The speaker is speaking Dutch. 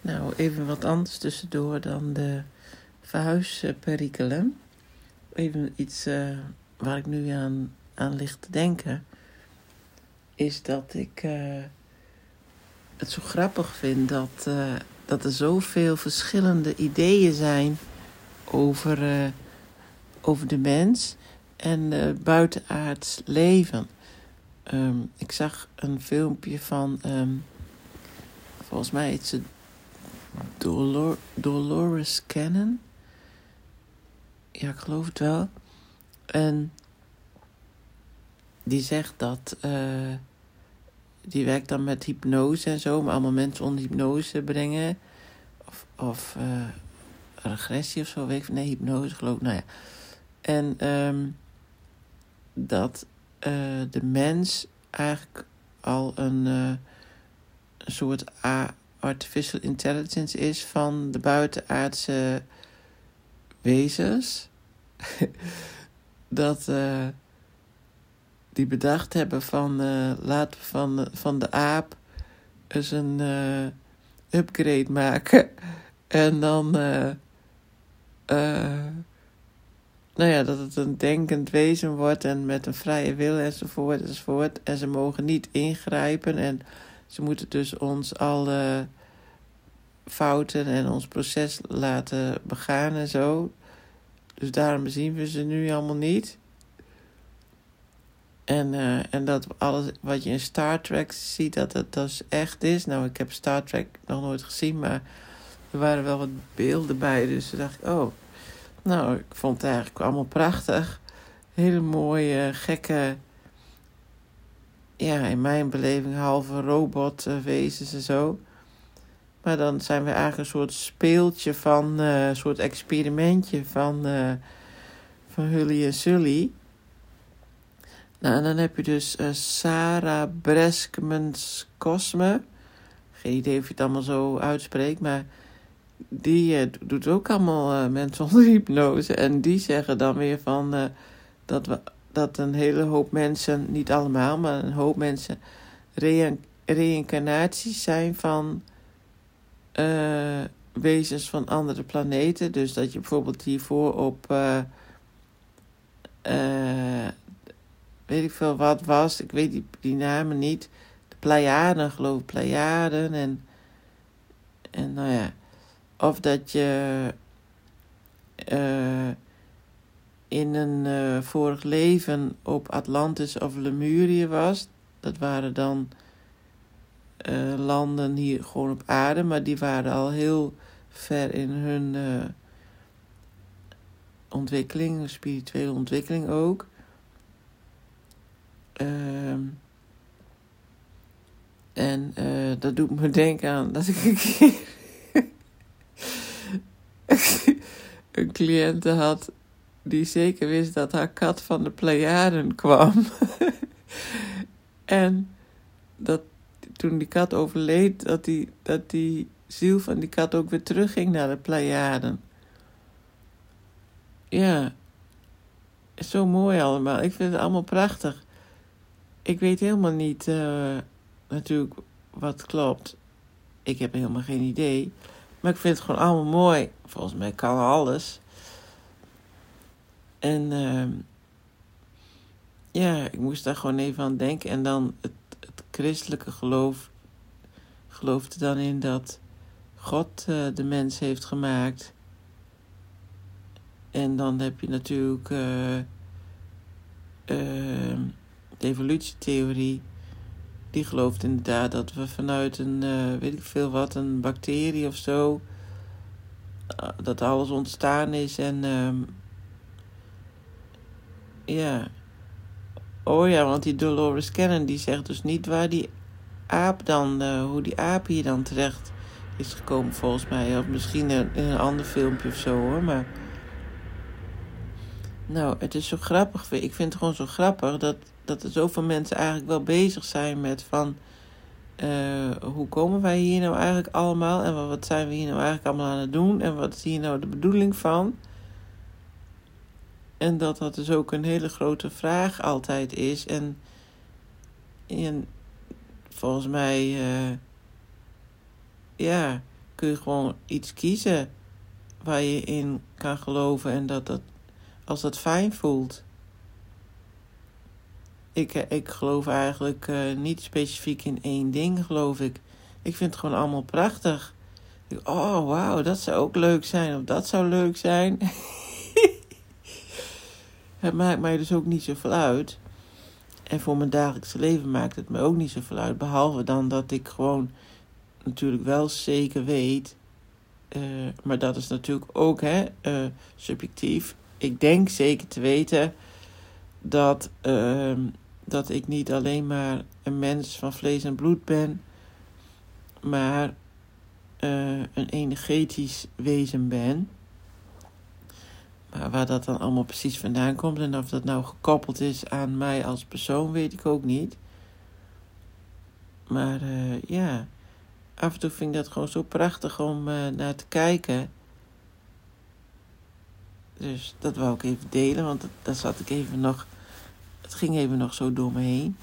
Nou, even wat anders tussendoor dan de verhuisperikelen. Even iets uh, waar ik nu aan, aan lig te denken. Is dat ik uh, het zo grappig vind dat, uh, dat er zoveel verschillende ideeën zijn over, over de mens en buitenaards leven. Um, ik zag een filmpje van, um, volgens mij heet ze Dolor Dolores Cannon. Ja, ik geloof het wel. En die zegt dat. Uh, die werkt dan met hypnose en zo, maar allemaal mensen onder hypnose brengen. Of, of uh, regressie of zo, weet ik Nee, hypnose geloof ik. Nou ja. En um, dat uh, de mens eigenlijk al een, een soort A artificial intelligence is van de buitenaardse wezens. dat uh, die bedacht hebben van uh, laten we van, van de aap eens een uh, upgrade maken. En dan, nou ja, dat het een denkend wezen wordt en met een vrije wil enzovoort enzovoort. En ze mogen niet ingrijpen en ze moeten dus ons alle fouten en ons proces laten begaan en zo. Dus daarom zien we ze nu allemaal niet. En, uh, en dat alles wat je in Star Trek ziet, dat het dus echt is. Nou, ik heb Star Trek nog nooit gezien, maar er waren wel wat beelden bij. Dus toen dacht ik, oh, nou, ik vond het eigenlijk allemaal prachtig. Hele mooie, gekke ja, in mijn beleving halve robotwezens en zo. Maar dan zijn we eigenlijk een soort speeltje van, uh, een soort experimentje van, uh, van Hully en Sully. Nou, en dan heb je dus uh, Sarah Breskmans Cosme. Geen idee of je het allemaal zo uitspreekt, maar die doet ook allemaal mensen onder hypnose. En die zeggen dan weer van dat we dat een hele hoop mensen, niet allemaal, maar een hoop mensen reïncarnaties zijn van uh, wezens van andere planeten. Dus dat je bijvoorbeeld hiervoor op, uh, uh, weet ik veel wat was, ik weet die, die namen niet. De Pleiaden, geloof ik, Pleiaden en, en nou ja, of dat je in een vorig leven op Atlantis of Lemurië was. Dat waren dan uh, landen hier gewoon op aarde, maar die waren al heel ver in hun uh, ontwikkeling, spirituele ontwikkeling ook. Ehm, en dat doet me denken aan dat ik een keer een cliënte had die zeker wist dat haar kat van de Pleiaden kwam. en dat toen die kat overleed, dat die, dat die ziel van die kat ook weer terugging naar de Pleiaden. Ja, zo mooi allemaal. Ik vind het allemaal prachtig. Ik weet helemaal niet uh, natuurlijk wat klopt. Ik heb helemaal geen idee. Maar ik vind het gewoon allemaal mooi. Volgens mij kan alles. En uh, ja, ik moest daar gewoon even aan denken. En dan het, het christelijke geloof geloofde dan in dat God uh, de mens heeft gemaakt. En dan heb je natuurlijk uh, de evolutietheorie. Die gelooft inderdaad dat we vanuit een, weet ik veel wat, een bacterie of zo, dat alles ontstaan is en ehm, ja. Oh ja, want die Dolores Cannon die zegt dus niet waar die aap dan, uh, hoe die aap hier dan terecht is gekomen volgens mij. Of misschien in, een ander filmpje of zo hoor, maar... Nou, het is zo grappig. Ik vind het gewoon zo grappig dat, dat er zoveel mensen eigenlijk wel bezig zijn met van... Uh, hoe komen wij hier nou eigenlijk allemaal? En wat zijn we hier nou eigenlijk allemaal aan het doen? En wat is hier nou de bedoeling van? En dat dat dus ook een hele grote vraag altijd is. En, en volgens mij, uh, ja, kun je gewoon iets kiezen waar je in kan geloven en dat dat, als dat fijn voelt. Ik, eh, ik geloof eigenlijk uh, niet specifiek in één ding, geloof ik. Ik vind het gewoon allemaal prachtig. Oh, wauw, dat zou ook leuk zijn. Of dat zou leuk zijn. het maakt mij dus ook niet zoveel uit. En voor mijn dagelijkse leven maakt het me ook niet zoveel uit. Behalve dan dat ik gewoon natuurlijk wel zeker weet. Uh, maar dat is natuurlijk ook hè, uh, subjectief. Ik denk zeker te weten dat, uh, dat ik niet alleen maar een mens van vlees en bloed ben, maar een energetisch wezen ben. Maar waar dat dan allemaal precies vandaan komt en of dat nou gekoppeld is aan mij als persoon, weet ik ook niet. Maar uh, ja, af en toe vind ik dat gewoon zo prachtig om uh, naar te kijken. Dus dat wou ik even delen, want dat zat ik even nog. Het ging even nog zo door me heen.